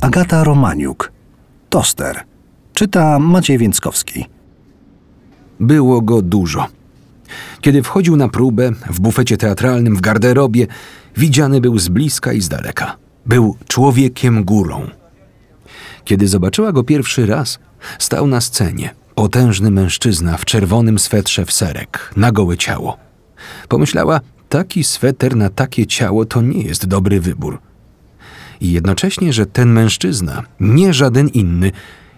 Agata Romaniuk, Toster, czyta Maciej Więckowski. Było go dużo. Kiedy wchodził na próbę w bufecie teatralnym w garderobie, widziany był z bliska i z daleka. Był człowiekiem górą. Kiedy zobaczyła go pierwszy raz, stał na scenie, potężny mężczyzna w czerwonym swetrze w serek, na gołe ciało. Pomyślała, taki sweter na takie ciało to nie jest dobry wybór. I jednocześnie, że ten mężczyzna, nie żaden inny,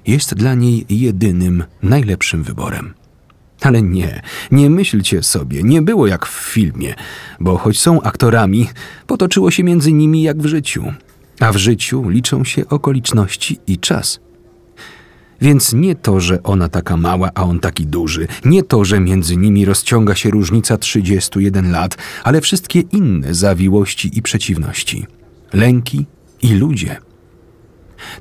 jest dla niej jedynym, najlepszym wyborem. Ale nie, nie myślcie sobie, nie było jak w filmie, bo choć są aktorami, potoczyło się między nimi jak w życiu. A w życiu liczą się okoliczności i czas. Więc nie to, że ona taka mała, a on taki duży, nie to, że między nimi rozciąga się różnica 31 lat, ale wszystkie inne zawiłości i przeciwności. Lęki i ludzie.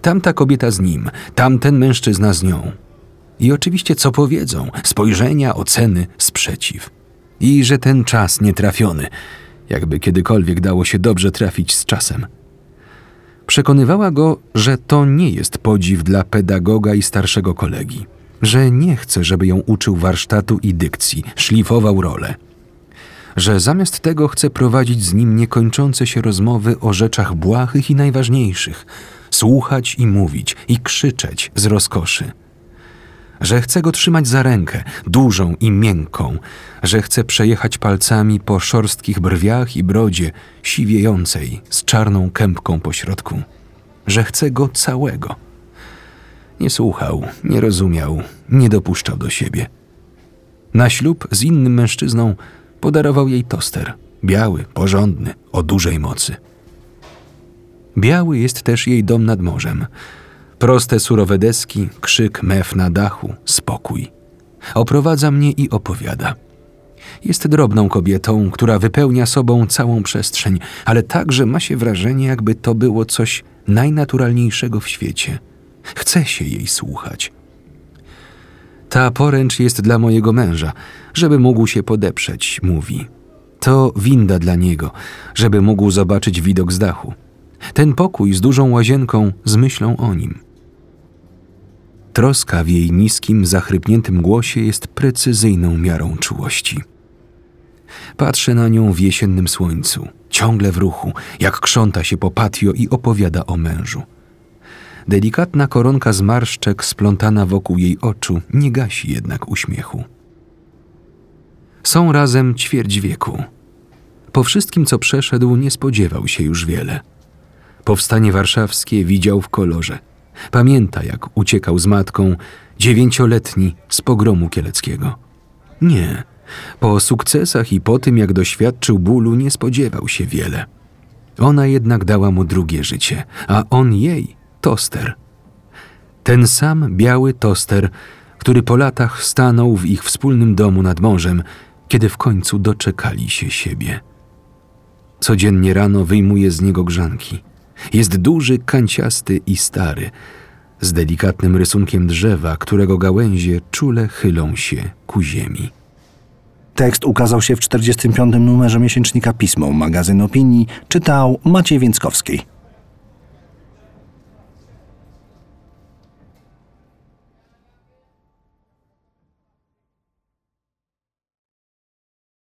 Tamta kobieta z nim, tamten mężczyzna z nią. I oczywiście co powiedzą, spojrzenia, oceny, sprzeciw. I że ten czas nietrafiony, jakby kiedykolwiek dało się dobrze trafić z czasem. Przekonywała go, że to nie jest podziw dla pedagoga i starszego kolegi, że nie chce, żeby ją uczył warsztatu i dykcji, szlifował rolę. Że zamiast tego chce prowadzić z nim niekończące się rozmowy o rzeczach błahych i najważniejszych, słuchać i mówić i krzyczeć z rozkoszy że chce go trzymać za rękę, dużą i miękką, że chce przejechać palcami po szorstkich brwiach i brodzie, siwiejącej, z czarną kępką po środku, że chce go całego. Nie słuchał, nie rozumiał, nie dopuszczał do siebie. Na ślub z innym mężczyzną podarował jej toster, biały, porządny, o dużej mocy. Biały jest też jej dom nad morzem, Proste surowe deski, krzyk mew na dachu, spokój. Oprowadza mnie i opowiada. Jest drobną kobietą, która wypełnia sobą całą przestrzeń, ale także ma się wrażenie, jakby to było coś najnaturalniejszego w świecie. Chce się jej słuchać. Ta poręcz jest dla mojego męża, żeby mógł się podeprzeć, mówi. To winda dla niego, żeby mógł zobaczyć widok z dachu. Ten pokój z dużą łazienką z myślą o nim. Troska w jej niskim, zachrypniętym głosie jest precyzyjną miarą czułości. Patrzę na nią w jesiennym słońcu, ciągle w ruchu, jak krząta się po patio i opowiada o mężu. Delikatna koronka zmarszczek splątana wokół jej oczu nie gasi jednak uśmiechu. Są razem ćwierć wieku. Po wszystkim, co przeszedł, nie spodziewał się już wiele. Powstanie warszawskie widział w kolorze – Pamięta, jak uciekał z matką, dziewięcioletni, z pogromu kieleckiego. Nie, po sukcesach i po tym, jak doświadczył bólu, nie spodziewał się wiele. Ona jednak dała mu drugie życie, a on jej toster. Ten sam biały toster, który po latach stanął w ich wspólnym domu nad morzem, kiedy w końcu doczekali się siebie. Codziennie rano wyjmuje z niego grzanki. Jest duży, kanciasty i stary, z delikatnym rysunkiem drzewa, którego gałęzie czule chylą się ku ziemi. Tekst ukazał się w 45. numerze miesięcznika Pismo, magazyn opinii, czytał Maciej Więckowski.